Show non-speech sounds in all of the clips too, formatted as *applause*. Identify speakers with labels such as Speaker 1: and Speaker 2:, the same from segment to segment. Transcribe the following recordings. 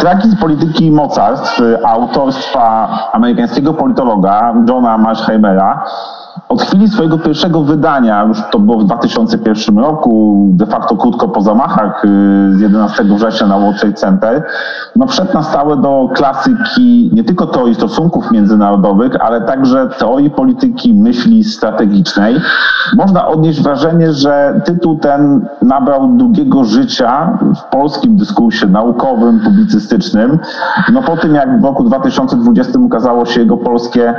Speaker 1: Tragizm polityki mocarstw autorstwa amerykańskiego politologa Johna Marshheimera od chwili swojego pierwszego wydania, już to było w 2001 roku, de facto krótko po zamachach y, z 11 września na World Trade Center, no wszedł na stałe do klasyki nie tylko teorii stosunków międzynarodowych, ale także teorii polityki myśli strategicznej. Można odnieść wrażenie, że tytuł ten nabrał długiego życia w polskim dyskursie naukowym, publicystycznym, no po tym jak w roku 2020 ukazało się jego polskie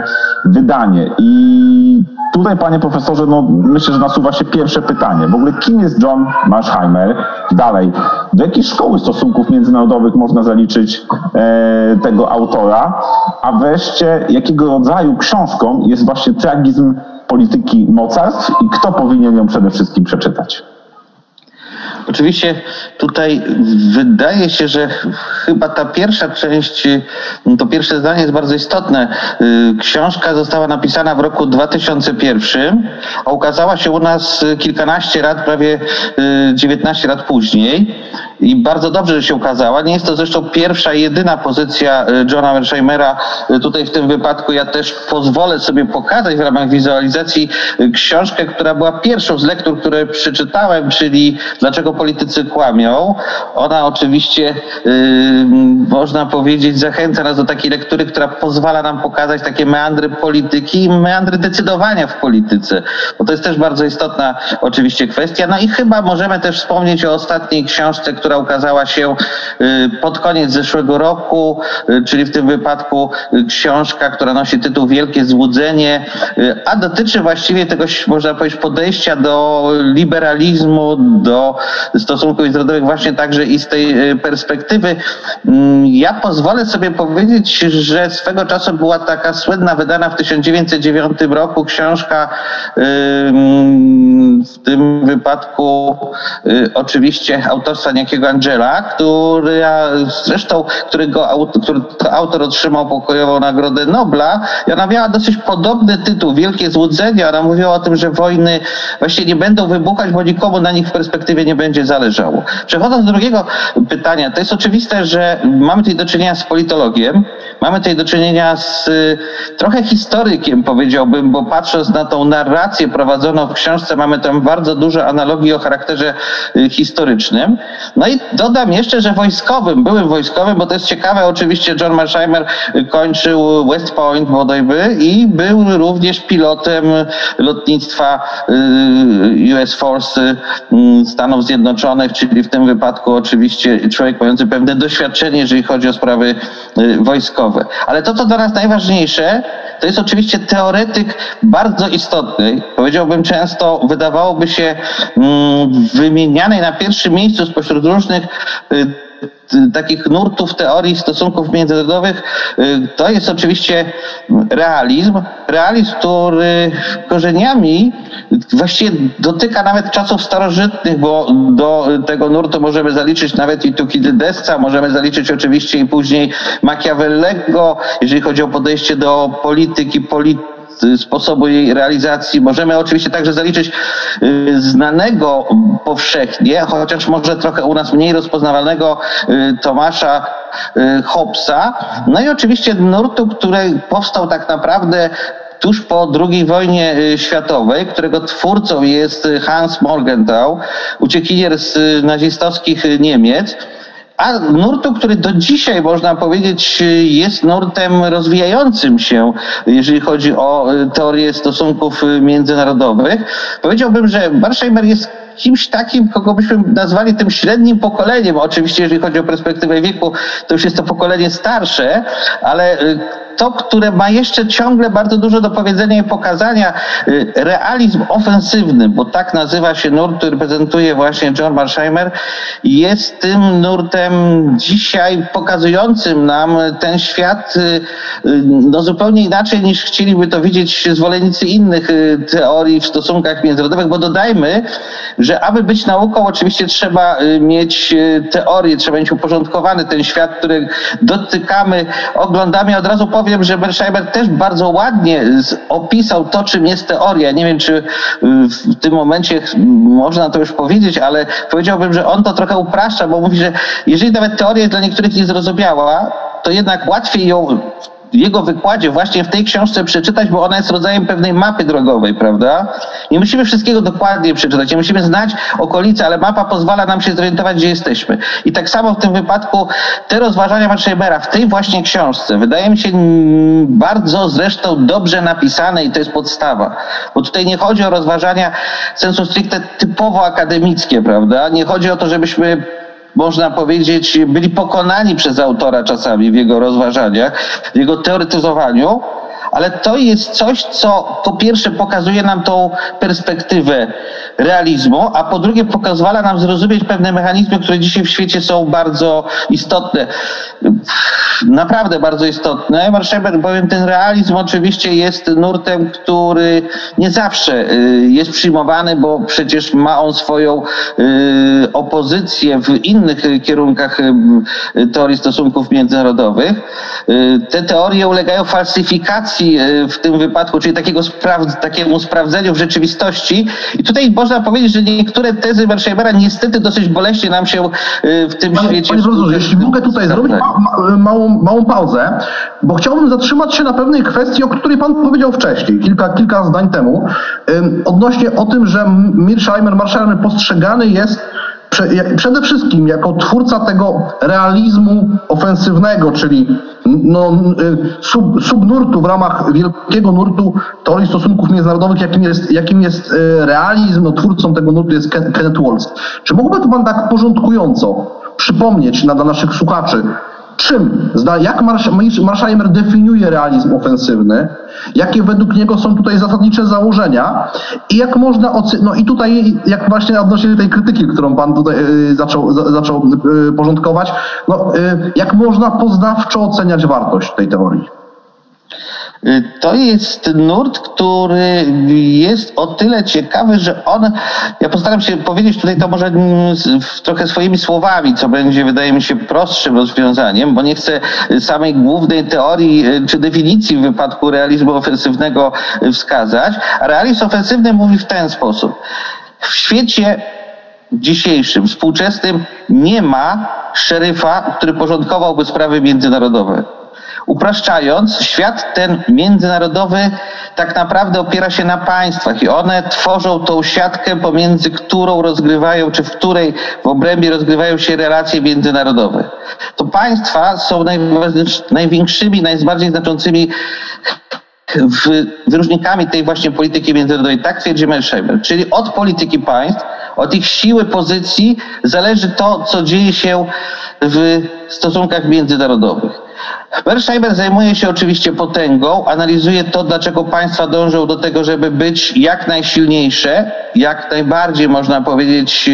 Speaker 1: wydanie. I tutaj, panie profesorze, no myślę, że nasuwa się pierwsze pytanie. W ogóle kim jest John Marsheimer? Dalej, do jakiej szkoły stosunków międzynarodowych można zaliczyć e, tego autora? A wreszcie, jakiego rodzaju książką jest właśnie tragizm polityki mocarstw i kto powinien ją przede wszystkim przeczytać?
Speaker 2: Oczywiście tutaj wydaje się, że chyba ta pierwsza część, to pierwsze zdanie jest bardzo istotne. Y, książka została napisana w roku 2001, a ukazała się u nas kilkanaście lat, prawie 19 y, lat później i bardzo dobrze, że się ukazała. Nie jest to zresztą pierwsza i jedyna pozycja y, Johna Mersheimera. Tutaj w tym wypadku ja też pozwolę sobie pokazać w ramach wizualizacji książkę, która była pierwszą z lektur, które przeczytałem, czyli Dlaczego politycy kłamią. Ona oczywiście, można powiedzieć, zachęca nas do takiej lektury, która pozwala nam pokazać takie meandry polityki i meandry decydowania w polityce, bo to jest też bardzo istotna oczywiście kwestia. No i chyba możemy też wspomnieć o ostatniej książce, która ukazała się yy, pod koniec zeszłego roku, yy, czyli w tym wypadku yy, książka, która nosi tytuł Wielkie Złudzenie, a dotyczy właściwie tego, można powiedzieć, podejścia do liberalizmu, do stosunków międzynarodowych właśnie także i z tej y, perspektywy. Mm, ja pozwolę sobie powiedzieć, że swego czasu była taka słynna, wydana w 1909 roku książka y, mm, w tym wypadku y, oczywiście autorstwa niejakiego Angela, który zresztą, którego który to autor otrzymał pokojową Nagrodę Nobla i ona miała dosyć podobny tytuł, Wielkie Złudzenie. Ona mówiła o tym, że wojny właśnie nie będą wybuchać, bo nikomu na nich w perspektywie nie będzie zależało. Przechodząc do drugiego pytania, to jest oczywiste, że mamy tutaj do czynienia z politologiem, mamy tutaj do czynienia z y, trochę historykiem, powiedziałbym, bo patrząc na tą narrację prowadzoną w książce, mamy tam bardzo duże analogii o charakterze y, historycznym. No i dodam jeszcze, że wojskowym, byłym wojskowym, bo to jest ciekawe, oczywiście John Marsheimer kończył West Point bodajby i był również pilotem lotnictwa y, US Force Stanów Zjednoczonych, czyli w tym wypadku oczywiście człowiek mający pewne doświadczenie, jeżeli chodzi o sprawy y, wojskowe. Ale to, co dla nas najważniejsze, to jest oczywiście teoretyk bardzo istotny, powiedziałbym często, wydawałoby się mm, wymienianej na pierwszym miejscu spośród różnych y, takich nurtów teorii stosunków międzynarodowych, y, to jest oczywiście realizm. Realizm, który korzeniami właściwie dotyka nawet czasów starożytnych, bo do tego nurtu możemy zaliczyć nawet i Tukidydesca, możemy zaliczyć oczywiście i później Machiavellego, jeżeli chodzi o podejście do polityki, polityki sposobu jej realizacji. Możemy oczywiście także zaliczyć y, znanego powszechnie, chociaż może trochę u nas mniej rozpoznawalnego y, Tomasza y, Hobbesa. No i oczywiście nurtu, który powstał tak naprawdę tuż po II wojnie światowej, którego twórcą jest Hans Morgenthau, uciekinier z nazistowskich Niemiec a nurtu, który do dzisiaj można powiedzieć jest nurtem rozwijającym się, jeżeli chodzi o e, teorię stosunków e, międzynarodowych. Powiedziałbym, że Marsheimer jest kimś takim, kogo byśmy nazwali tym średnim pokoleniem. Oczywiście, jeżeli chodzi o perspektywę wieku, to już jest to pokolenie starsze, ale e, to, które ma jeszcze ciągle bardzo dużo do powiedzenia i pokazania, y, realizm ofensywny, bo tak nazywa się nurt, który prezentuje właśnie John Marsheimer, jest tym nurtem dzisiaj pokazującym nam ten świat y, y, no, zupełnie inaczej niż chcieliby to widzieć zwolennicy innych teorii w stosunkach międzynarodowych, bo dodajmy, że aby być nauką, oczywiście trzeba mieć teorię, trzeba mieć uporządkowany ten świat, który dotykamy, oglądamy od razu po powiem, że Mersheimer też bardzo ładnie opisał to, czym jest teoria. Nie wiem, czy y, w tym momencie można to już powiedzieć, ale powiedziałbym, że on to trochę upraszcza, bo mówi, że jeżeli nawet teoria jest dla niektórych niezrozumiała, to jednak łatwiej ją w jego wykładzie właśnie w tej książce przeczytać, bo ona jest rodzajem pewnej mapy drogowej, prawda? Nie musimy wszystkiego dokładnie przeczytać, nie musimy znać okolicy, ale mapa pozwala nam się zorientować, gdzie jesteśmy. I tak samo w tym wypadku te rozważania Matschebera w tej właśnie książce wydaje mi się bardzo zresztą dobrze napisane i to jest podstawa. Bo tutaj nie chodzi o rozważania sensu stricte typowo akademickie, prawda? Nie chodzi o to, żebyśmy można powiedzieć, byli pokonani przez autora czasami w jego rozważaniach, w jego teoretyzowaniu, ale to jest coś, co po pierwsze pokazuje nam tą perspektywę realizmu, a po drugie pozwala nam zrozumieć pewne mechanizmy, które dzisiaj w świecie są bardzo istotne. Naprawdę bardzo istotne. Marszałek, powiem, ten realizm oczywiście jest nurtem, który nie zawsze y, jest przyjmowany, bo przecież ma on swoją y, opozycję w innych kierunkach y, teorii stosunków międzynarodowych. Te teorie ulegają falsyfikacji w tym wypadku, czyli takiego spraw, takiemu sprawdzeniu w rzeczywistości. I tutaj można powiedzieć, że niektóre tezy Mersheimer'a niestety dosyć boleśnie nam się w tym
Speaker 3: panie,
Speaker 2: świecie...
Speaker 3: Panie profesorze, jeśli mogę tutaj zrobić małą, małą pauzę, bo chciałbym zatrzymać się na pewnej kwestii, o której pan powiedział wcześniej, kilka, kilka zdań temu, odnośnie o tym, że Mearsheimer, Marsheimer postrzegany jest przede wszystkim jako twórca tego realizmu ofensywnego, czyli no, y, sub, subnurtu w ramach wielkiego nurtu teorii stosunków międzynarodowych, jakim jest, jakim jest y, realizm, no, twórcą tego nurtu jest Kenneth Waltz. Czy mógłby pan tak porządkująco przypomnieć dla naszych słuchaczy, czym, jak Marsheimer definiuje realizm ofensywny, jakie według niego są tutaj zasadnicze założenia? I jak można ocenić, no i tutaj jak właśnie odnośnie tej krytyki, którą pan tutaj y, zaczął, zaczął y, porządkować, no, y, jak można poznawczo oceniać wartość tej teorii?
Speaker 2: Y, to jest nurt, który jest o tyle ciekawy, że on, ja postaram się powiedzieć tutaj to może trochę swoimi słowami, co będzie wydaje mi się prostszym rozwiązaniem, bo nie chcę samej głównej teorii y, czy definicji w wypadku realizmu ofensywnego wskazać. A realizm ofensywny mówi w ten sposób. W świecie dzisiejszym, współczesnym nie ma szeryfa, który porządkowałby sprawy międzynarodowe. Upraszczając, świat ten międzynarodowy tak naprawdę opiera się na państwach i one tworzą tą siatkę, pomiędzy którą rozgrywają, czy w której w obrębie rozgrywają się relacje międzynarodowe. To państwa są największymi, najbardziej znaczącymi wyróżnikami tej właśnie polityki międzynarodowej. Tak twierdzi Mersheimer. Czyli od polityki państw, od ich siły pozycji zależy to, co dzieje się w stosunkach międzynarodowych. Mersheimer zajmuje się oczywiście potęgą, analizuje to, dlaczego państwa dążą do tego, żeby być jak najsilniejsze, jak najbardziej można powiedzieć,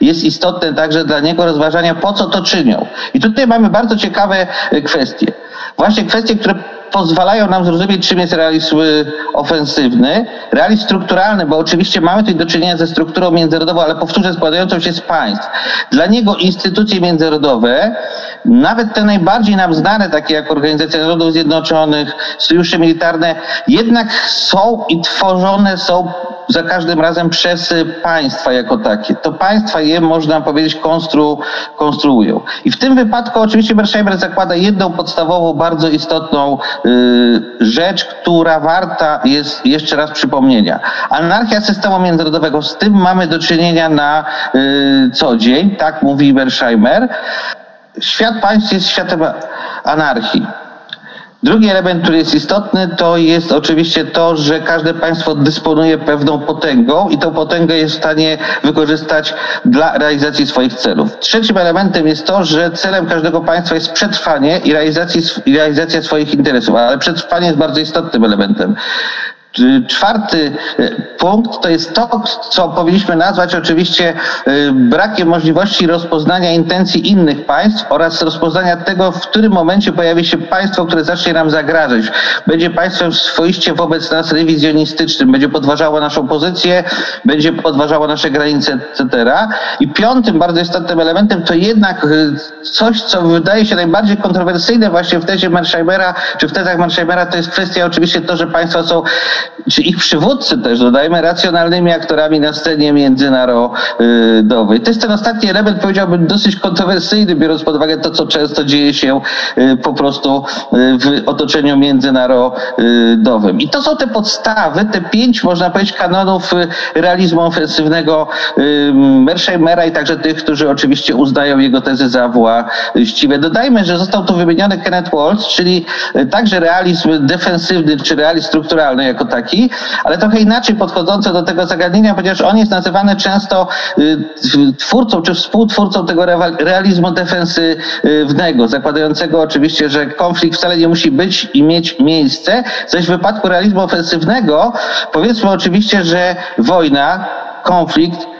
Speaker 2: jest istotne także dla niego rozważania, po co to czynią. I tutaj mamy bardzo ciekawe kwestie. Właśnie kwestie, które pozwalają nam zrozumieć, czym jest realizm y, ofensywny. Realizm strukturalny, bo oczywiście mamy tutaj do czynienia ze strukturą międzynarodową, ale powtórzę, składającą się z państw. Dla niego instytucje międzynarodowe, nawet te najbardziej nam znane, takie jak Organizacja Narodów Zjednoczonych, sojusze militarne, jednak są i tworzone są za każdym razem przez państwa jako takie. To państwa je, można powiedzieć, konstru, konstruują. I w tym wypadku oczywiście Mersheimer zakłada jedną podstawową, bardzo istotną y, rzecz, która warta jest jeszcze raz przypomnienia. Anarchia systemu międzynarodowego, z tym mamy do czynienia na y, co dzień, tak mówi Mersheimer. Świat państw jest światem anarchii. Drugi element, który jest istotny, to jest oczywiście to, że każde państwo dysponuje pewną potęgą i tą potęgę jest w stanie wykorzystać dla realizacji swoich celów. Trzecim elementem jest to, że celem każdego państwa jest przetrwanie i, i realizacja swoich interesów, ale przetrwanie jest bardzo istotnym elementem. Czwarty e, punkt to jest to, co powinniśmy nazwać oczywiście e, brakiem możliwości rozpoznania intencji innych państw oraz rozpoznania tego, w którym momencie pojawi się państwo, które zacznie nam zagrażać. Będzie państwem swoiście wobec nas rewizjonistycznym, będzie podważało naszą pozycję, będzie podważało nasze granice, etc. I piątym bardzo istotnym elementem to jednak e, coś, co wydaje się najbardziej kontrowersyjne właśnie w tezie Mersheimera, czy w tezach Mersheimera, to jest kwestia oczywiście to, że państwa są czy ich przywódcy też, dodajmy, racjonalnymi aktorami na scenie międzynarodowej. To jest ten ostatni element, powiedziałbym, dosyć kontrowersyjny, biorąc pod uwagę to, co często dzieje się y, po prostu y, w otoczeniu międzynarodowym. I to są te podstawy, te pięć, można powiedzieć, kanonów y, realizmu ofensywnego Mersheimera i także tych, którzy oczywiście uznają jego tezy za właściwe. Dodajmy, że został tu wymieniony Kenneth Waltz, czyli także realizm defensywny, czy realizm strukturalny jako taki, ale trochę inaczej podchodzący do tego zagadnienia, ponieważ on jest nazywany często y, twórcą czy współtwórcą tego realizmu defensywnego, zakładającego oczywiście, że konflikt wcale nie musi być i mieć miejsce, zaś w wypadku realizmu ofensywnego powiedzmy oczywiście, że wojna, konflikt Y,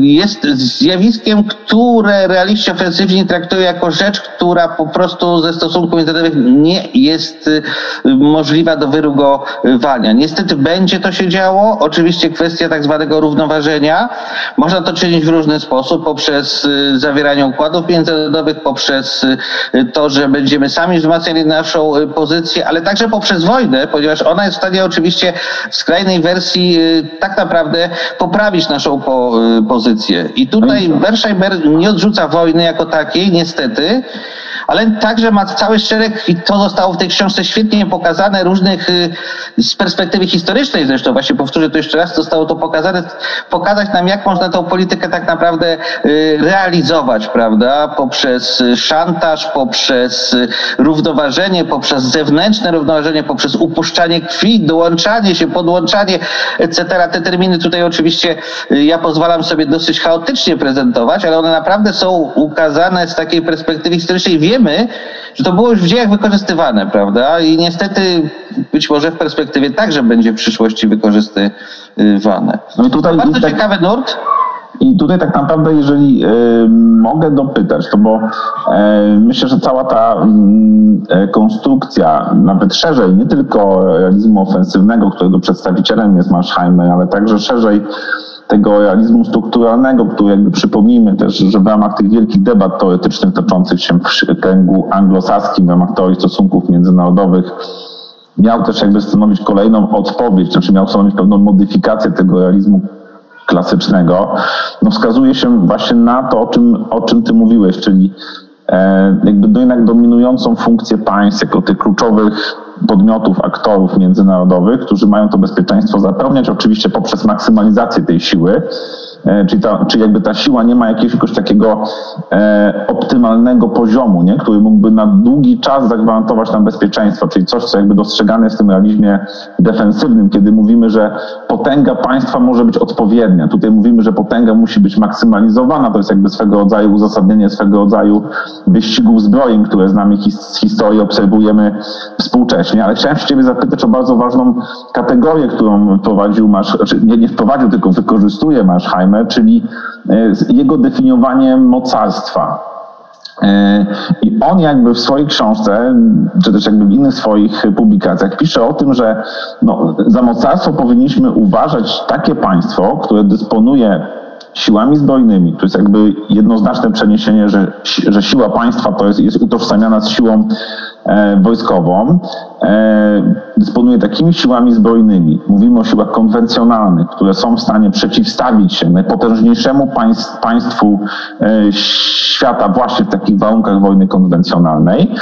Speaker 2: jest zjawiskiem, które realiści ofensywni traktują jako rzecz, która po prostu ze stosunków międzynarodowych nie jest y, możliwa do wyrugowania. Niestety będzie to się działo. Oczywiście kwestia tak zwanego równoważenia. Można to czynić w różny sposób, poprzez y, zawieranie układów międzynarodowych, poprzez to, że będziemy sami wzmacniali naszą pozycję, ale także poprzez wojnę, ponieważ ona jest w stanie oczywiście w skrajnej wersji tak naprawdę poprawić naszą po, y, pozycję. I tutaj Bersheimer nie odrzuca wojny jako takiej, niestety, ale także ma cały szereg, i to zostało w tej książce świetnie pokazane, różnych y, z perspektywy historycznej zresztą, właśnie powtórzę to jeszcze raz, zostało to pokazane, pokazać nam, jak można tą politykę tak naprawdę y, realizować, prawda, poprzez szantaż, poprzez równoważenie, poprzez zewnętrzne równoważenie, poprzez upuszczanie krwi, dołączanie się, podłączanie, etc. Te terminy tutaj oczywiście ja pozwalam sobie dosyć chaotycznie prezentować, ale one naprawdę są ukazane z takiej perspektywy historycznej. Wiemy, wiemy, że to było już w dziejach wykorzystywane, prawda? I niestety być może w perspektywie także będzie w przyszłości wykorzystywane. No i tutaj bardzo tak, ciekawy nurt.
Speaker 1: I tutaj tak naprawdę, jeżeli y, mogę dopytać, to bo y, myślę, że cała ta y, konstrukcja, nawet szerzej, nie tylko realizmu ofensywnego, którego przedstawicielem jest Marsheimer, ale także szerzej tego realizmu strukturalnego, który jakby przypomnijmy też, że w ramach tych wielkich debat teoretycznych toczących się w kręgu anglosaskim, w ramach teorii stosunków międzynarodowych, miał też jakby stanowić kolejną odpowiedź, znaczy miał stanowić pewną modyfikację tego realizmu klasycznego, no wskazuje się właśnie na to, o czym, o czym ty mówiłeś, czyli e, jakby do jednak dominującą funkcję państw jako tych kluczowych podmiotów, aktorów międzynarodowych, którzy mają to bezpieczeństwo zapewniać, oczywiście poprzez maksymalizację tej siły, czyli, ta, czy jakby ta siła nie ma jakiegoś takiego e, optymalnego poziomu, nie? który mógłby na długi czas zagwarantować nam bezpieczeństwo, czyli coś, co jakby dostrzegane jest w tym realizmie defensywnym, kiedy mówimy, że potęga państwa może być odpowiednia. Tutaj mówimy, że potęga musi być maksymalizowana, to jest jakby swego rodzaju uzasadnienie swego rodzaju wyścigów zbrojeń, które znamy his z historii, obserwujemy współcześnie, ale chciałem się Ciebie zapytać o bardzo ważną kategorię, którą wprowadził Masz, znaczy nie, nie wprowadził, tylko wykorzystuje Czyli e, jego definiowanie mocarstwa. E, I on jakby w swojej książce, czy też jakby w innych swoich publikacjach pisze o tym, że no, za mocarstwo powinniśmy uważać takie państwo, które dysponuje siłami zbrojnymi. To jest jakby jednoznaczne przeniesienie, że, że siła państwa to jest, jest utożsamiana z siłą wojskową e, dysponuje takimi siłami zbrojnymi, mówimy o siłach konwencjonalnych, które są w stanie przeciwstawić się najpotężniejszemu państw, państwu e, świata właśnie w takich warunkach wojny konwencjonalnej.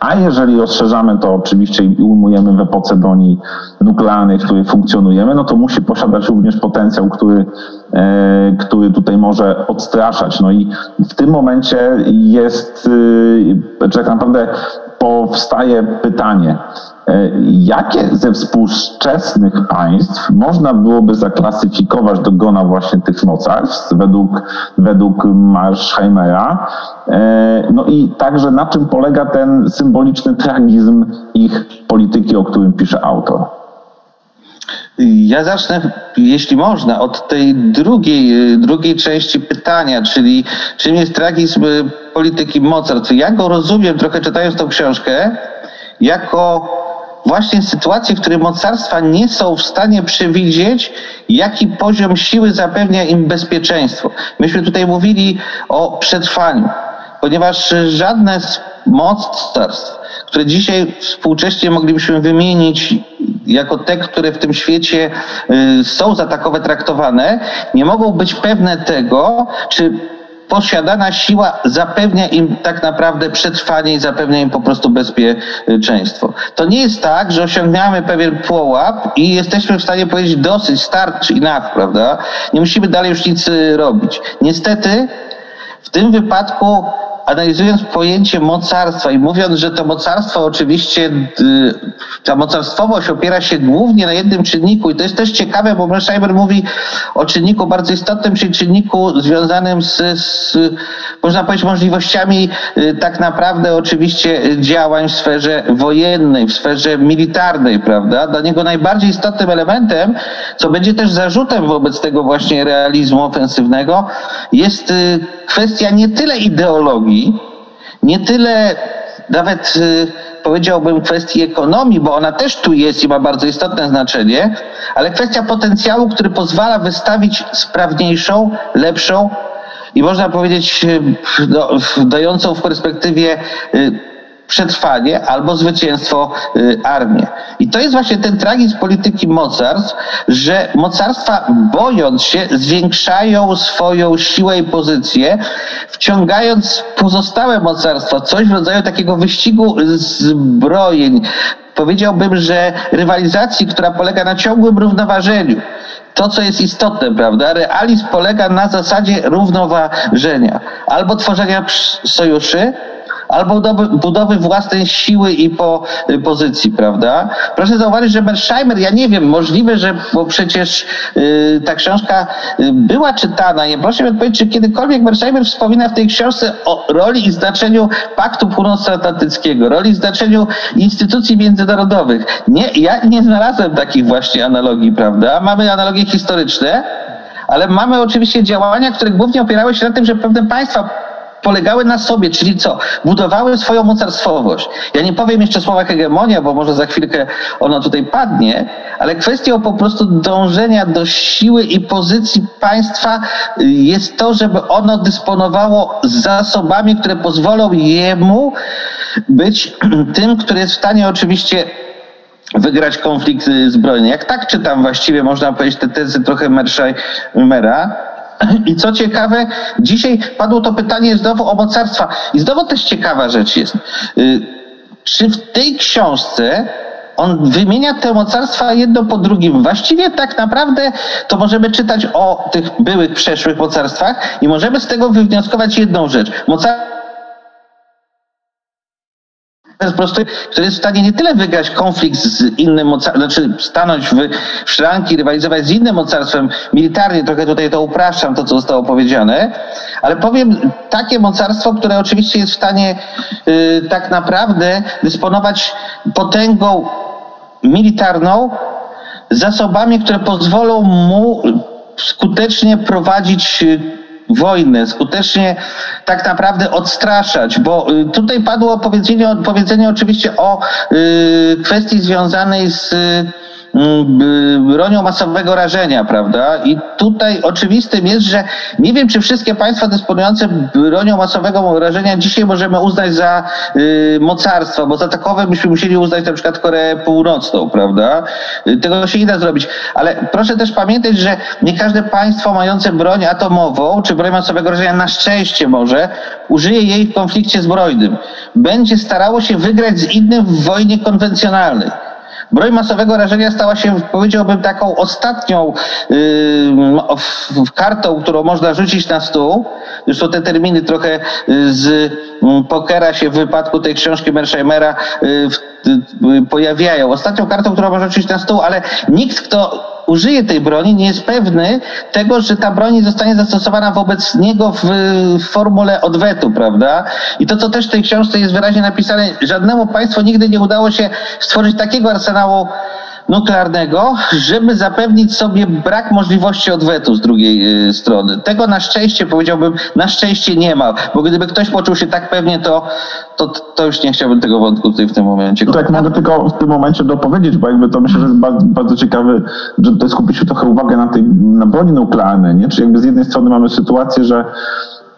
Speaker 1: A jeżeli rozszerzamy to oczywiście i ujmujemy w epoce broni nuklearnej, w której funkcjonujemy, no to musi posiadać również potencjał, który, e, który tutaj może odstraszać. No i w tym momencie jest, e, tak naprawdę powstaje pytanie, e, jakie ze współczesnych państw można byłoby zaklasyfikować do gona właśnie tych mocarstw według, według Marshheimera? E, no i także na czym polega ten symboliczny tragizm ich polityki, o którym pisze autor?
Speaker 2: Ja zacznę, jeśli można, od tej drugiej, drugiej części pytania, czyli czym jest tragizm polityki mocarstw. Ja go rozumiem, trochę czytając tą książkę, jako właśnie sytuację, w której mocarstwa nie są w stanie przewidzieć, jaki poziom siły zapewnia im bezpieczeństwo. Myśmy tutaj mówili o przetrwaniu, ponieważ żadne z mocarstw, które dzisiaj współcześnie moglibyśmy wymienić jako te, które w tym świecie y, są za takowe traktowane, nie mogą być pewne tego, czy posiadana siła zapewnia im tak naprawdę przetrwanie i zapewnia im po prostu bezpieczeństwo. To nie jest tak, że osiągniamy pewien pułap i jesteśmy w stanie powiedzieć dosyć, starczy, enough, prawda? Nie musimy dalej już nic y, robić. Niestety w tym wypadku analizując pojęcie mocarstwa i mówiąc, że to mocarstwo oczywiście, y, ta mocarstwowość opiera się głównie na jednym czynniku i to jest też ciekawe, bo Mersheimer mówi o czynniku bardzo istotnym, czyli czynniku związanym z, z można powiedzieć, możliwościami y, tak naprawdę oczywiście działań w sferze wojennej, w sferze militarnej, prawda? Dla niego najbardziej istotnym elementem, co będzie też zarzutem wobec tego właśnie realizmu ofensywnego, jest y, kwestia nie tyle ideologii, nie tyle nawet y, powiedziałbym kwestii ekonomii, bo ona też tu jest i ma bardzo istotne znaczenie, ale kwestia potencjału, który pozwala wystawić sprawniejszą, lepszą i można powiedzieć y, dającą w perspektywie y, przetrwanie albo zwycięstwo y, armii. I to jest właśnie ten tragizm polityki mocarstw, że mocarstwa bojąc się zwiększają swoją siłę i pozycję, wciągając pozostałe mocarstwa, coś w rodzaju takiego wyścigu zbrojeń. Powiedziałbym, że rywalizacji, która polega na ciągłym równoważeniu to, co jest istotne, prawda? Realizm polega na zasadzie równoważenia albo tworzenia sojuszy, albo budowy, budowy własnej siły i po, y, pozycji, prawda? Proszę zauważyć, że Mersheimer, ja nie wiem, możliwe, że, bo przecież y, ta książka y, była czytana, ja proszę mi odpowiedzieć, czy kiedykolwiek Mersheimer wspomina w tej książce o roli i znaczeniu Paktu Północnoatlantyckiego, roli i znaczeniu instytucji międzynarodowych. Nie, ja nie znalazłem takich właśnie analogii, prawda? Mamy analogie historyczne, ale mamy oczywiście działania, które głównie opierały się na tym, że pewne państwa polegały na sobie, czyli co? Budowały swoją mocarstwowość. Ja nie powiem jeszcze słowa hegemonia, bo może za chwilkę ono tutaj padnie, ale kwestią po prostu dążenia do siły i pozycji państwa y, jest to, żeby ono dysponowało zasobami, które pozwolą jemu być *clears throat* tym, który jest w stanie oczywiście wygrać konflikt y, zbrojny. Jak tak czytam właściwie, można powiedzieć, te tezy trochę Merscheimera, i co ciekawe, dzisiaj padło to pytanie znowu o mocarstwa. I znowu też ciekawa rzecz jest. Y, czy w tej książce on wymienia te mocarstwa jedno po drugim. Właściwie tak naprawdę to możemy czytać o tych byłych, przeszłych mocarstwach i możemy z tego wywnioskować jedną rzecz. Mocarstwa prosty, który jest w stanie nie tyle wygrać konflikt z innym mocarstwem, znaczy stanąć w, szranki, rywalizować z innym mocarstwem militarnie, trochę tutaj to upraszczam, to co zostało powiedziane, ale powiem takie mocarstwo, które oczywiście jest w stanie y, tak naprawdę dysponować potęgą militarną, zasobami, które pozwolą mu skutecznie prowadzić y, wojnę, skutecznie tak naprawdę odstraszać, bo y, tutaj padło powiedzenie, powiedzenie oczywiście o y, kwestii związanej z bronią masowego rażenia, prawda? I tutaj oczywistym jest, że nie wiem, czy wszystkie państwa dysponujące bronią masowego rażenia dzisiaj możemy uznać za y, mocarstwo, bo za takowe byśmy musieli uznać na przykład Koreę Północną, prawda? Y, tego się nie da zrobić. Ale proszę też pamiętać, że nie każde państwo mające broń atomową, czy broń masowego rażenia na szczęście może, użyje jej w konflikcie zbrojnym. Będzie starało się wygrać z innym w wojnie konwencjonalnej. Broń masowego rażenia stała się, powiedziałbym, taką ostatnią yy, kartą, którą można rzucić na stół. Zresztą te terminy trochę y, z mm, pokera się w wypadku tej książki Mersheimera yy, pojawiają. Ostatnią kartą, którą można rzucić na stół, ale nikt, kto użyje tej broni, nie jest pewny tego, że ta broń zostanie zastosowana wobec niego w, w formule odwetu, prawda? I to, co też w tej książce jest wyraźnie napisane, żadnemu państwu nigdy nie udało się stworzyć takiego arsenału nuklearnego, żeby zapewnić sobie brak możliwości odwetu z drugiej y, strony. Tego na szczęście, powiedziałbym, na szczęście nie ma, bo gdyby ktoś poczuł się tak pewnie, to, to, to już nie chciałbym tego wątku tutaj w tym momencie.
Speaker 1: Tak, mogę tylko w tym momencie dopowiedzieć, bo jakby to myślę, że jest bardzo, bardzo ciekawe, że tutaj skupić się trochę uwagę na tej na broni nuklearnej, nie? Czyli jakby z jednej strony mamy sytuację, że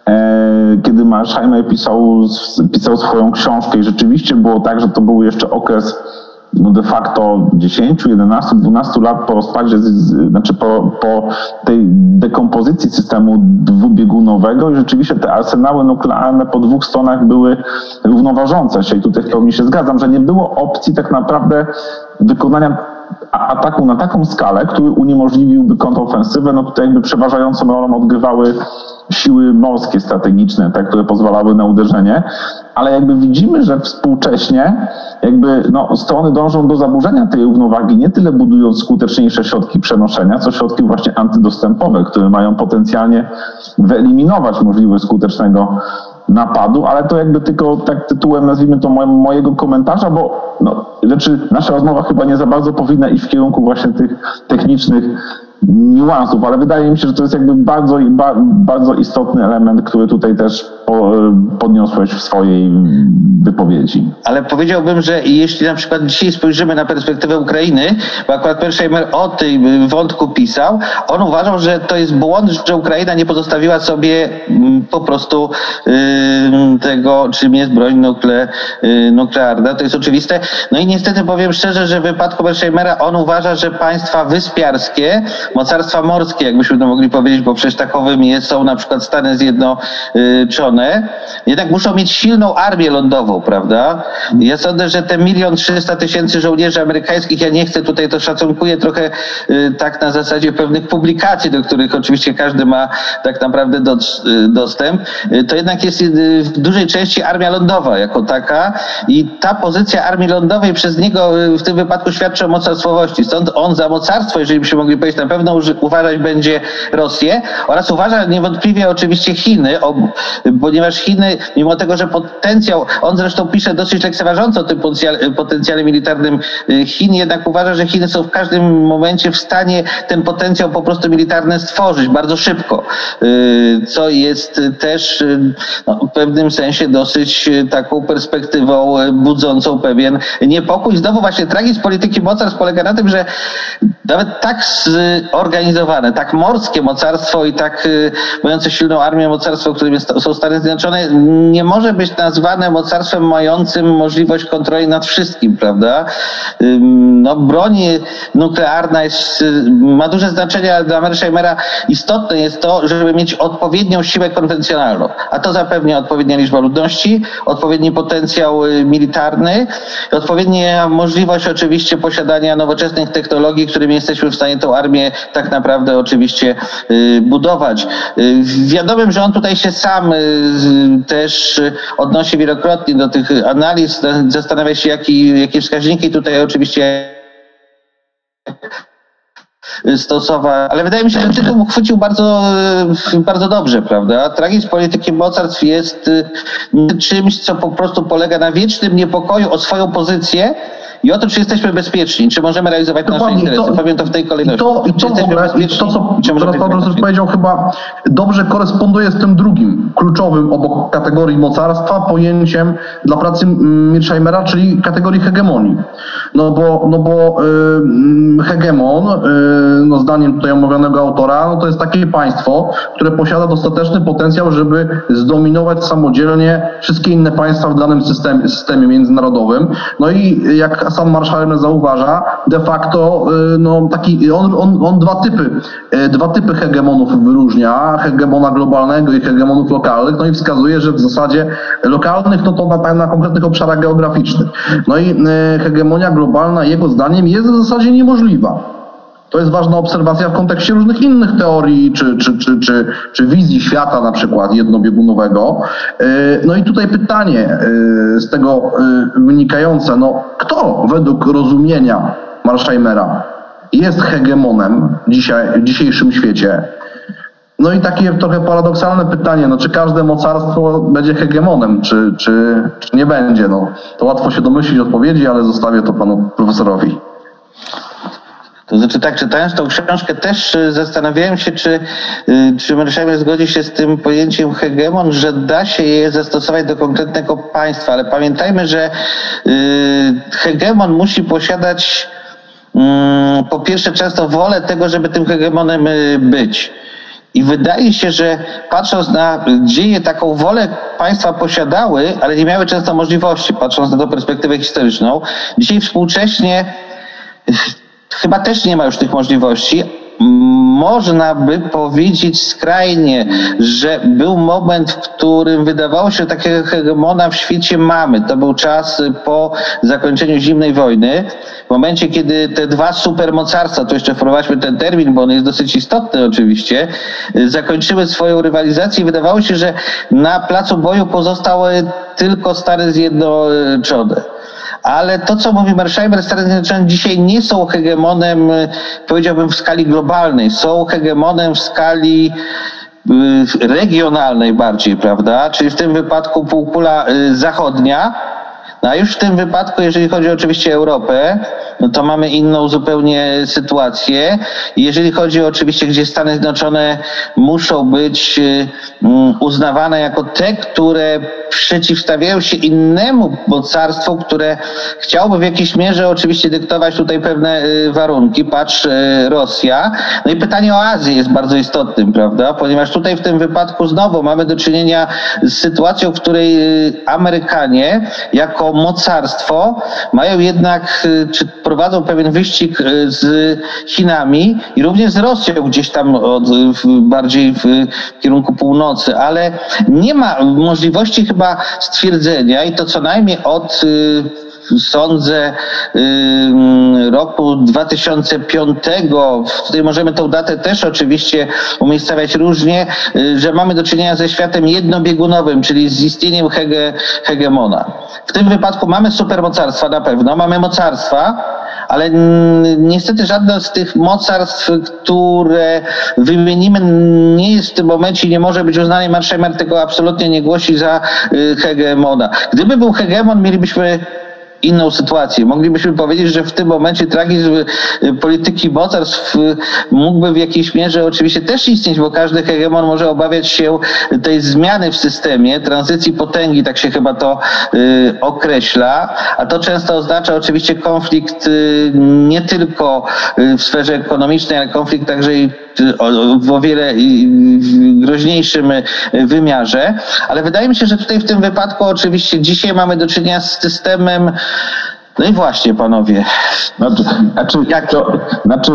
Speaker 1: e, kiedy Marsheimer pisał, pisał swoją książkę i rzeczywiście było tak, że to był jeszcze okres no de facto 10, 11, 12 lat po rozpadzie, znaczy po, po tej dekompozycji systemu dwubiegunowego i rzeczywiście te arsenały nuklearne po dwóch stronach były równoważące się i tutaj w pełni się zgadzam, że nie było opcji tak naprawdę wykonania ataku na taką skalę, który uniemożliwiłby kontrofensywę, no tutaj jakby przeważającą rolą odgrywały siły morskie strategiczne, te, które pozwalały na uderzenie, ale jakby widzimy, że współcześnie jakby no, strony dążą do zaburzenia tej równowagi, nie tyle budując skuteczniejsze środki przenoszenia, co środki właśnie antydostępowe, które mają potencjalnie wyeliminować możliwość skutecznego napadu, ale to jakby tylko tak tytułem nazwijmy to mojego komentarza, bo no, rzeczy, nasza rozmowa chyba nie za bardzo powinna iść w kierunku właśnie tych technicznych niuansów, ale wydaje mi się, że to jest jakby bardzo, bardzo istotny element, który tutaj też podniosłeś w swojej wypowiedzi.
Speaker 2: Ale powiedziałbym, że jeśli na przykład dzisiaj spojrzymy na perspektywę Ukrainy, bo akurat Persheimer o tym wątku pisał, on uważał, że to jest błąd, że Ukraina nie pozostawiła sobie mm, po prostu tego, czym jest broń nukle, y, nuklearna. To jest oczywiste. No i niestety powiem szczerze, że w wypadku Persheimera on uważa, że państwa wyspiarskie mocarstwa morskie, jakbyśmy to mogli powiedzieć, bo przecież takowymi są na przykład Stany Zjednoczone, jednak muszą mieć silną armię lądową, prawda? Ja sądzę, że te milion trzysta tysięcy żołnierzy amerykańskich, ja nie chcę tutaj, to szacunkuję trochę y, tak na zasadzie pewnych publikacji, do których oczywiście każdy ma tak naprawdę do, y, dostęp, y, to jednak jest w dużej części armia lądowa jako taka i ta pozycja armii lądowej przez niego w tym wypadku świadczy o mocarstwowości. Stąd on za mocarstwo, jeżeli byśmy mogli powiedzieć na pewno uważać będzie Rosję oraz uważa niewątpliwie oczywiście Chiny, ponieważ Chiny, mimo tego, że potencjał, on zresztą pisze dosyć lekceważąco o tym potencjale militarnym y, Chin, jednak uważa, że Chiny są w każdym momencie w stanie ten potencjał po prostu militarny stworzyć bardzo szybko, y, co jest też y, no, w pewnym sensie dosyć taką perspektywą budzącą pewien niepokój. Znowu właśnie tragizm polityki mocarstw polega na tym, że nawet tak zorganizowane, tak morskie mocarstwo i tak mające silną armię mocarstwo, którym jest, są Stany Zjednoczone, nie może być nazwane mocarstwem mającym możliwość kontroli nad wszystkim, prawda? No, broń nuklearna jest, ma duże znaczenie, ale dla Mersheimera istotne jest to, żeby mieć odpowiednią siłę konwencjonalną, a to zapewnia odpowiednia liczba ludności, odpowiedni potencjał y, militarny, odpowiednia możliwość oczywiście posiadania nowoczesnych technologii, którymi jesteśmy w stanie tą armię tak naprawdę oczywiście y, budować. Y, wiadomym, że on tutaj się sam też odnosi wielokrotnie do tych analiz, zastanawia się, jaki, jakie wskaźniki tutaj oczywiście stosować. Ale wydaje mi się, że tytuł chwycił bardzo, bardzo dobrze, prawda? Tragizm polityki mocarstw jest czymś, co po prostu polega na wiecznym niepokoju o swoją pozycję, i o to, czy jesteśmy bezpieczni, czy możemy realizować Dokładnie. nasze interesy. To, Powiem to w tej kolejności.
Speaker 3: I to, i to, w ogóle, to co teraz Pan profesor powiedział, chyba dobrze koresponduje z tym drugim, kluczowym obok kategorii mocarstwa, pojęciem dla pracy Mirscheimera, czyli kategorii hegemonii. No bo, no bo y, hegemon, y, no zdaniem tutaj omawianego autora, no to jest takie państwo, które posiada dostateczny potencjał, żeby zdominować samodzielnie wszystkie inne państwa w danym systemie, systemie międzynarodowym. No i jak sam marszałek zauważa, de facto y, no, taki, on, on, on dwa typy, y, dwa typy hegemonów wyróżnia, hegemona globalnego i hegemonów lokalnych, no i wskazuje, że w zasadzie lokalnych, no to na, na konkretnych obszarach geograficznych. No i y, hegemonia globalna jego zdaniem jest w zasadzie niemożliwa. To jest ważna obserwacja w kontekście różnych innych teorii czy, czy, czy, czy, czy wizji świata, na przykład jednobiegunowego. E, no i tutaj pytanie e, z tego e, wynikające, no kto według rozumienia Marsheimera jest hegemonem dzisiaj, w dzisiejszym świecie? No i takie trochę paradoksalne pytanie, no czy każde mocarstwo będzie hegemonem, czy, czy, czy nie będzie? No, to łatwo się domyślić odpowiedzi, ale zostawię to panu profesorowi.
Speaker 2: To znaczy tak, czytając tą książkę też y, zastanawiałem się, czy, y, czy Mersheimer zgodzi się z tym pojęciem hegemon, że da się je zastosować do konkretnego państwa, ale pamiętajmy, że y, hegemon musi posiadać mm, po pierwsze często wolę tego, żeby tym hegemonem być. I wydaje się, że patrząc na dzieje, taką wolę państwa posiadały, ale nie miały często możliwości, patrząc na tą perspektywę historyczną. Dzisiaj współcześnie chyba też nie ma już tych możliwości. Można by powiedzieć skrajnie, że był moment, w którym wydawało się, że takiego hegemona w świecie mamy. To był czas po zakończeniu zimnej wojny. W momencie, kiedy te dwa supermocarstwa, to jeszcze wprowadźmy ten termin, bo on jest dosyć istotny oczywiście, zakończyły swoją rywalizację i wydawało się, że na placu boju pozostały tylko Stany Zjednoczone ale to, co mówi Mersheimer, Stany Zjednoczone dzisiaj nie są hegemonem, y, powiedziałbym, w skali globalnej, są hegemonem w skali y, regionalnej bardziej, prawda? Czyli w tym wypadku półkula y, zachodnia, no a już w tym wypadku, jeżeli chodzi oczywiście o Europę, no to mamy inną zupełnie sytuację. Jeżeli chodzi oczywiście, gdzie Stany Zjednoczone muszą być mm, uznawane jako te, które przeciwstawiają się innemu mocarstwu, które chciałoby w jakiejś mierze oczywiście dyktować tutaj pewne y, warunki. Patrz, y, Rosja. No i pytanie o Azję jest bardzo istotnym, prawda? Ponieważ tutaj w tym wypadku znowu mamy do czynienia z sytuacją, w której y, Amerykanie jako mocarstwo mają jednak, czy prowadzą pewien wyścig z Chinami i również z Rosją gdzieś tam od, bardziej w kierunku północy, ale nie ma możliwości chyba stwierdzenia i to co najmniej od y, sądzę roku 2005, tutaj możemy tą datę też oczywiście umiejscawiać różnie, y, że mamy do czynienia ze światem jednobiegunowym, czyli z istnieniem hege, hegemona. W tym wypadku mamy supermocarstwa na pewno, mamy mocarstwa, ale niestety żadne z tych mocarstw, które wymienimy, nie jest w tym momencie i nie może być uznany. Marszałek tego absolutnie nie głosi za y, hegemona. Gdyby był hegemon, mielibyśmy inną sytuację. Moglibyśmy powiedzieć, że w tym momencie tragizm y, polityki mocarstw y, mógłby w jakiejś mierze oczywiście też istnieć, bo każdy hegemon może obawiać się tej zmiany w systemie, tranzycji potęgi, tak się chyba to y, określa, a to często oznacza oczywiście konflikt nie tylko w sferze ekonomicznej, ale konflikt także i w o wiele groźniejszym wymiarze, ale wydaje mi się, że tutaj w tym wypadku oczywiście dzisiaj mamy do czynienia z systemem no i właśnie, panowie.
Speaker 1: Znaczy, znaczy, Jak... to, znaczy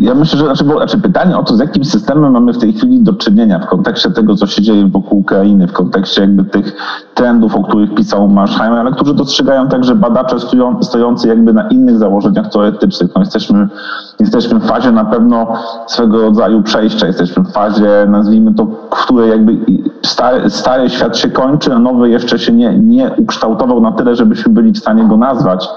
Speaker 1: ja myślę, że znaczy, bo, znaczy pytanie o to, z jakim systemem mamy w tej chwili do czynienia w kontekście tego, co się dzieje wokół Ukrainy, w kontekście jakby tych trendów, o których pisał Marsheimer, ale którzy dostrzegają także badacze stoją, stojący jakby na innych założeniach teoretycznych. No jesteśmy, jesteśmy w fazie na pewno swego rodzaju przejścia, jesteśmy w fazie, nazwijmy to, w której jakby stary, stary świat się kończy, a nowy jeszcze się nie, nie ukształtował na tyle, żebyśmy byli w stanie go nazwać.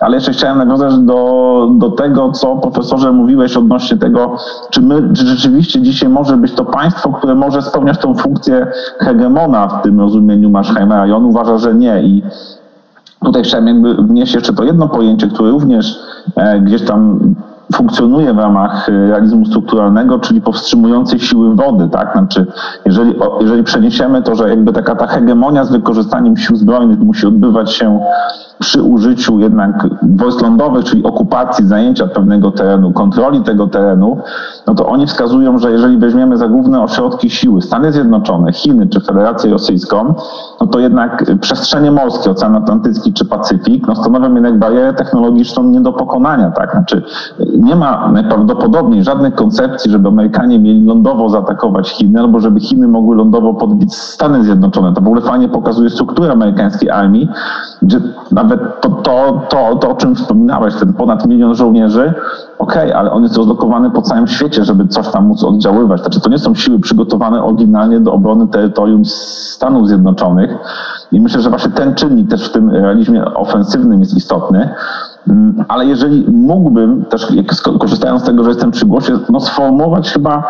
Speaker 1: Ale jeszcze chciałem nawiązać do, do tego, co profesorze mówiłeś odnośnie tego, czy my czy rzeczywiście dzisiaj może być to państwo, które może spełniać tą funkcję hegemona w tym rozumieniu Marshheimera i on uważa, że nie. I tutaj chciałem jakby wnieść jeszcze to jedno pojęcie, które również e, gdzieś tam funkcjonuje w ramach e, realizmu strukturalnego, czyli powstrzymującej siły wody, tak? Znaczy, jeżeli, jeżeli przeniesiemy to, że jakby taka ta hegemonia z wykorzystaniem sił zbrojnych musi odbywać się przy użyciu jednak wojsk lądowych, czyli okupacji, zajęcia pewnego terenu, kontroli tego terenu, no to oni wskazują, że jeżeli weźmiemy za główne ośrodki siły Stany Zjednoczone, Chiny czy Federację Rosyjską, no to jednak przestrzenie morskie, Ocean Atlantycki czy Pacyfik, no stanowią jednak barierę technologiczną nie do pokonania, tak? Znaczy nie ma najprawdopodobniej żadnych koncepcji, żeby Amerykanie mieli lądowo zaatakować Chiny, albo żeby Chiny mogły lądowo podbić Stany Zjednoczone. To w ogóle fajnie pokazuje strukturę amerykańskiej armii, gdzie nawet to, to, to, to o czym wspominałeś, ten ponad milion żołnierzy, okej, okay, ale on jest rozlokowany po całym świecie, żeby coś tam móc oddziaływać. Znaczy to nie są siły przygotowane oryginalnie do obrony terytorium Stanów Zjednoczonych i myślę, że właśnie ten czynnik też w tym realizmie ofensywnym jest istotny. Mm, ale jeżeli mógłbym też, korzystając z tego, że jestem przy głosie, no sformułować chyba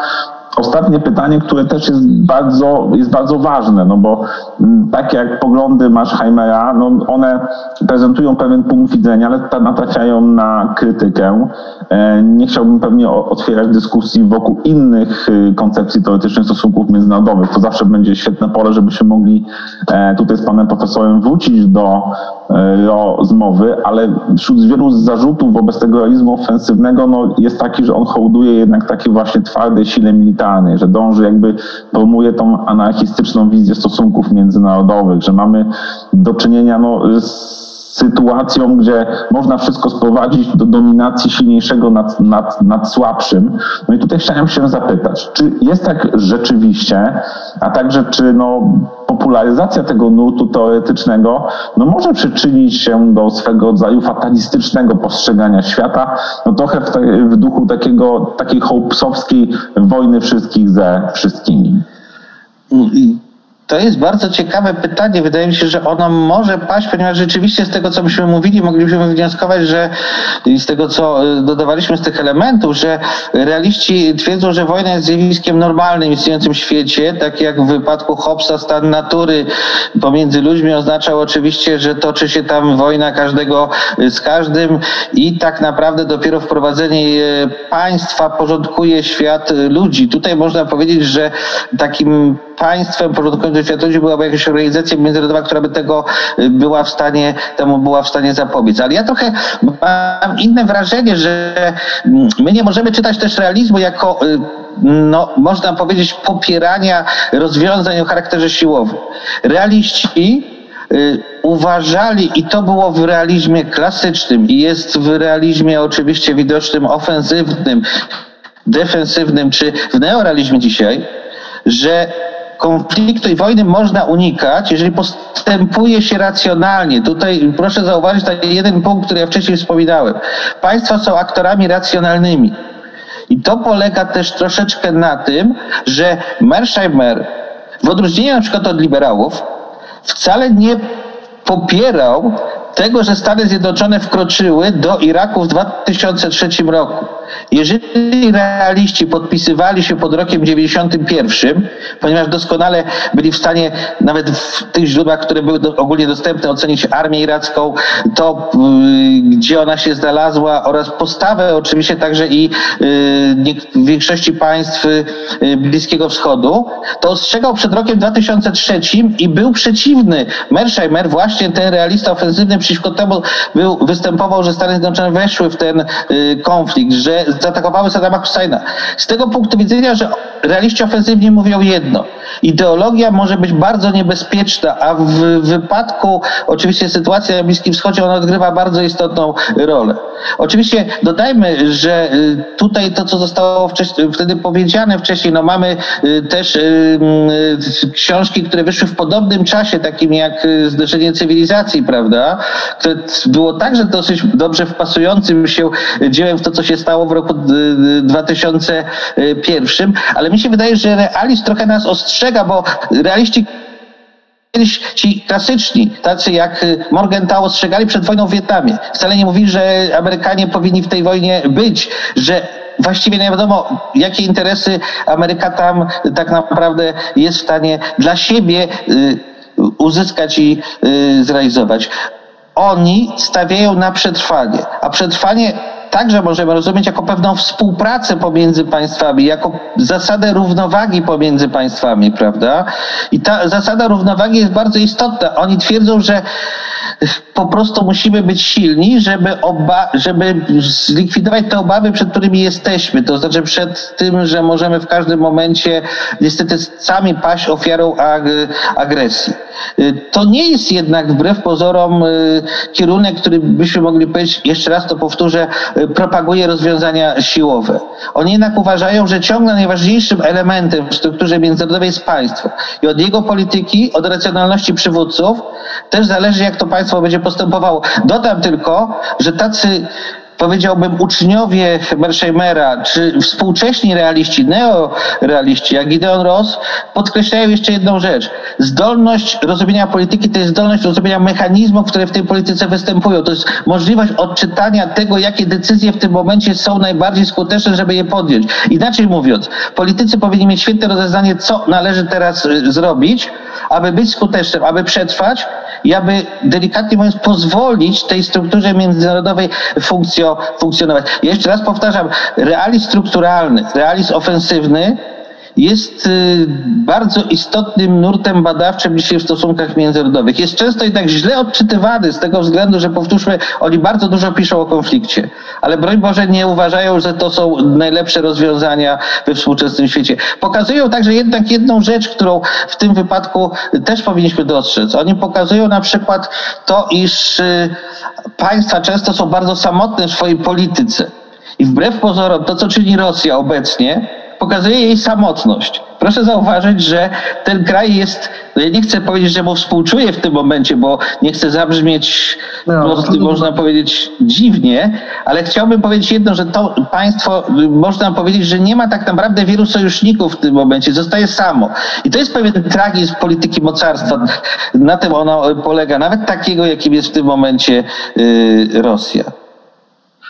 Speaker 1: ostatnie pytanie, które też jest bardzo, jest bardzo ważne, no bo mm, tak jak poglądy Marshheimera, no one prezentują pewien punkt widzenia, ale natrafiają na krytykę. E, nie chciałbym pewnie otwierać dyskusji wokół innych y, koncepcji teoretycznych stosunków międzynarodowych. To zawsze będzie świetne pole, żebyśmy mogli e, tutaj z panem profesorem wrócić do e, rozmowy, ale wśród wielu zarzutów wobec tego realizmu ofensywnego no, jest taki, że on hołduje jednak takiej właśnie twardej sile militarnej, że dąży jakby, promuje tą anarchistyczną wizję stosunków międzynarodowych, że mamy do czynienia no, z sytuacją, gdzie można wszystko sprowadzić do dominacji silniejszego nad, nad, nad słabszym. No i tutaj chciałem się zapytać, czy jest tak rzeczywiście, a także czy no, popularyzacja tego nurtu teoretycznego no, może przyczynić się do swego rodzaju fatalistycznego postrzegania świata, no trochę w, te, w duchu takiego, takiej hołpsowskiej wojny wszystkich ze wszystkimi.
Speaker 2: To jest bardzo ciekawe pytanie. Wydaje mi się, że ono może paść, ponieważ rzeczywiście z tego, co myśmy mówili, moglibyśmy wnioskować, że z tego, co y, dodawaliśmy z tych elementów, że realiści twierdzą, że wojna jest zjawiskiem normalnym, istniejącym w świecie, tak jak w wypadku Hobbesa stan natury pomiędzy ludźmi oznaczał oczywiście, że toczy się tam wojna każdego y, z każdym i tak naprawdę dopiero wprowadzenie y, państwa porządkuje świat ludzi. Tutaj można powiedzieć, że takim państwem porządkującym świat ludzi byłaby jakaś organizacja międzynarodowa, która by tego y, była w stanie, temu była w stanie zapobiec. Ale ja trochę mam inne wrażenie, że mm, my nie możemy czytać też realizmu jako y, no, można powiedzieć, popierania rozwiązań o charakterze siłowym. Realiści y, uważali, i to było w realizmie klasycznym, i jest w realizmie oczywiście widocznym ofensywnym, defensywnym, czy w neorealizmie dzisiaj, że konfliktu i wojny można unikać, jeżeli postępuje się racjonalnie. Tutaj proszę zauważyć taki jeden punkt, który ja wcześniej wspominałem. Państwa są aktorami racjonalnymi. I to polega też troszeczkę na tym, że Mersheimer, w odróżnieniu na przykład od liberałów, wcale nie popierał tego, że Stany Zjednoczone wkroczyły do Iraku w 2003 roku. Jeżeli realiści podpisywali się pod rokiem 91, ponieważ doskonale byli w stanie nawet w tych źródłach, które były do, ogólnie dostępne, ocenić armię iracką, to y, gdzie ona się znalazła oraz postawę oczywiście także i y, większości państw y, Bliskiego Wschodu, to ostrzegał przed rokiem 2003 i był przeciwny. Mersheimer, właśnie ten realista ofensywny przeciwko temu był, występował, że Stany Zjednoczone weszły w ten konflikt, że zaatakowały Saddama Husseina. Z tego punktu widzenia, że realiści ofensywni mówią jedno. Ideologia może być bardzo niebezpieczna, a w wypadku oczywiście sytuacji na Bliskim Wschodzie ona odgrywa bardzo istotną rolę. Oczywiście dodajmy, że y, tutaj to, co zostało wcześniej, wtedy powiedziane wcześniej, no mamy y, też y, książki, które wyszły w podobnym czasie, takim jak Zderzenie cywilizacji, prawda? Które było także dosyć dobrze wpasującym się dziełem w to, co się stało w roku 2001, ale mi się wydaje, że realizm trochę nas ostrzega, bo realiści kiedyś ci klasyczni, tacy jak Morgenthau ostrzegali przed wojną w Wietnamie. Wcale nie mówili, że Amerykanie powinni w tej wojnie być, że właściwie nie wiadomo, jakie interesy Ameryka tam tak naprawdę jest w stanie dla siebie y, uzyskać i y, zrealizować. Oni stawiają na przetrwanie, a przetrwanie także możemy rozumieć jako pewną współpracę pomiędzy państwami, jako zasadę równowagi pomiędzy państwami, prawda? I ta zasada równowagi jest bardzo istotna. Oni twierdzą, że po prostu musimy być silni, żeby, oba, żeby zlikwidować te obawy, przed którymi jesteśmy. To znaczy przed tym, że możemy w każdym momencie niestety sami paść ofiarą ag agresji. Y, to nie jest jednak wbrew pozorom y, kierunek, który byśmy mogli powiedzieć, jeszcze raz to powtórzę, propaguje rozwiązania siłowe. Oni jednak uważają, że ciągle najważniejszym elementem w strukturze międzynarodowej jest państwo. I od jego polityki, od racjonalności przywódców też zależy, jak to państwo będzie postępowało. Dodam tylko, że tacy powiedziałbym, uczniowie Mersheimera, czy współcześni realiści, neorealiści, jak Gideon Ross, podkreślają jeszcze jedną rzecz. Zdolność rozumienia polityki to jest zdolność rozumienia mechanizmów, które w tej polityce występują. To jest możliwość odczytania tego, jakie decyzje w tym momencie są najbardziej skuteczne, żeby je podjąć. Inaczej mówiąc, politycy powinni mieć świetne rozeznanie, co należy teraz y, zrobić, aby być skutecznym, aby przetrwać i aby delikatnie mówiąc pozwolić tej strukturze międzynarodowej funkcjo, funkcjonować. Jeszcze raz powtarzam, realizm strukturalny, realizm ofensywny jest y, bardzo istotnym nurtem badawczym dzisiaj w stosunkach międzynarodowych. Jest często jednak źle odczytywany z tego względu, że powtórzmy, oni bardzo dużo piszą o konflikcie, ale broń Boże nie uważają, że to są najlepsze rozwiązania we współczesnym świecie. Pokazują także jednak jedną rzecz, którą w tym wypadku też powinniśmy dostrzec. Oni pokazują na przykład to, iż y, państwa często są bardzo samotne w swojej polityce. I wbrew pozorom to, co czyni Rosja obecnie, pokazuje jej samotność. Proszę zauważyć, że ten kraj jest, no ja nie chcę powiedzieć, że mu współczuję w tym momencie, bo nie chcę zabrzmieć no, prostu, można powiedzieć dziwnie, ale chciałbym powiedzieć jedno, że to państwo, można powiedzieć, że nie ma tak naprawdę wielu sojuszników w tym momencie, zostaje samo. I to jest pewien tragizm polityki mocarstwa. Na tym ono polega, nawet takiego, jakim jest w tym momencie yy, Rosja.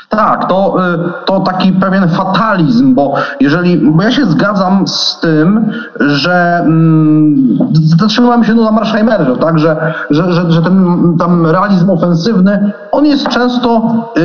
Speaker 3: Tak, to, y, to taki pewien fatalizm, bo jeżeli, bo ja się zgadzam z tym, że mm, zatrzymałem się na Marsheimerze, tak, że, że, że, że ten tam realizm ofensywny, on jest często y,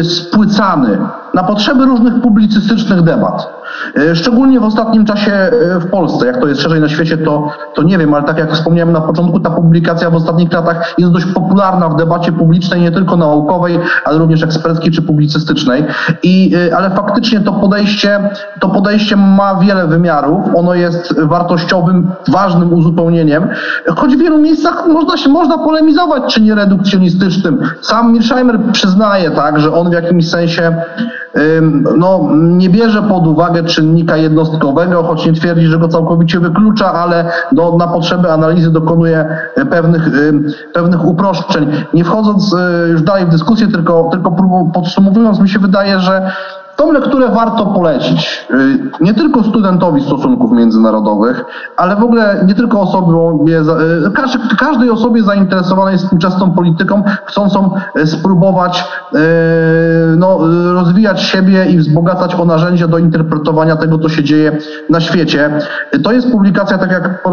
Speaker 3: y, spłycany na potrzeby różnych publicystycznych debat. E, szczególnie w ostatnim czasie e, w Polsce, jak to jest szerzej na świecie, to, to nie wiem, ale tak jak wspomniałem na początku, ta publikacja w ostatnich latach jest dość popularna w debacie publicznej, nie tylko naukowej, ale również eksperckiej czy publicystycznej. I, e, ale faktycznie to podejście, to podejście ma wiele wymiarów. Ono jest wartościowym, ważnym uzupełnieniem, choć w wielu miejscach można się można polemizować, czy nie redukcjonistycznym. Sam Mirsheimer przyznaje, tak, że on w jakimś sensie no, nie bierze pod uwagę czynnika jednostkowego, choć nie twierdzi, że go całkowicie wyklucza, ale no, na potrzeby analizy dokonuje e, pewnych, pewnych uproszczeń. Nie wchodząc e, już dalej w dyskusję, tylko, tylko podsumowując, mi się wydaje, że Tą lekturę warto polecić y, nie tylko studentowi stosunków międzynarodowych, ale w ogóle nie tylko osobie, y, każdej osobie zainteresowanej współczesną polityką, chcącą y, spróbować no, rozwijać siebie i wzbogacać o narzędzia do interpretowania tego, co się dzieje na świecie. To jest publikacja, tak jak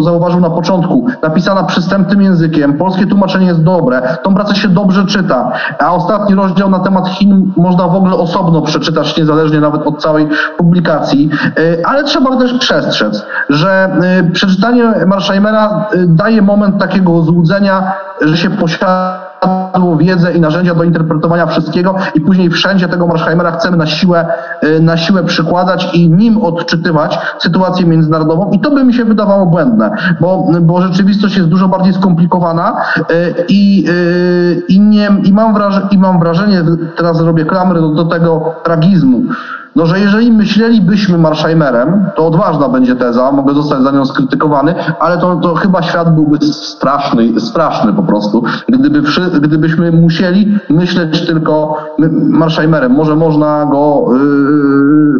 Speaker 3: zauważył na początku, napisana przystępnym językiem. Polskie tłumaczenie jest dobre, tą pracę się dobrze czyta, a ostatni rozdział na temat Chin można w ogóle osobno przeczytać czytasz niezależnie nawet od całej publikacji, e, ale trzeba też przestrzec, że e, przeczytanie Marsheimera e, daje moment takiego złudzenia, że się posiada wiedzę i narzędzia do interpretowania wszystkiego i później wszędzie tego Marshheimera chcemy na siłę, na siłę przykładać i nim odczytywać sytuację międzynarodową. I to by mi się wydawało błędne, bo, bo rzeczywistość jest dużo bardziej skomplikowana i, i, nie, i, mam, wrażenie, i mam wrażenie, teraz zrobię klamry do, do tego tragizmu, no, że jeżeli myślelibyśmy Marsheimerem, to odważna będzie teza, mogę zostać za nią skrytykowany, ale to, to chyba świat byłby straszny, straszny po prostu, gdyby, gdybyśmy musieli myśleć tylko Marsheimerem. Może można go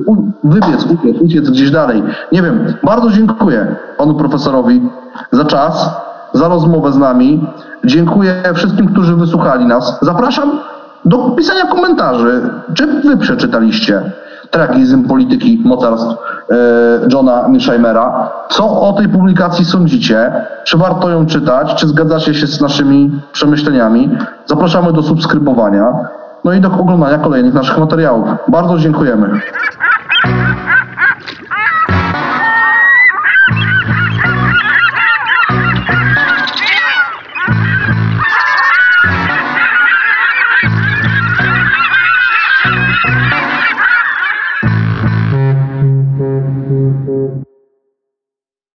Speaker 3: yy, wybiec, uciec, uciec gdzieś dalej. Nie wiem. Bardzo dziękuję panu profesorowi za czas, za rozmowę z nami. Dziękuję wszystkim, którzy wysłuchali nas. Zapraszam do pisania komentarzy. Czy wy przeczytaliście tragizm polityki mocarstw e, Johna Mearsheimer'a. Co o tej publikacji sądzicie? Czy warto ją czytać? Czy zgadzacie się z naszymi przemyśleniami? Zapraszamy do subskrybowania, no i do oglądania kolejnych naszych materiałów. Bardzo dziękujemy.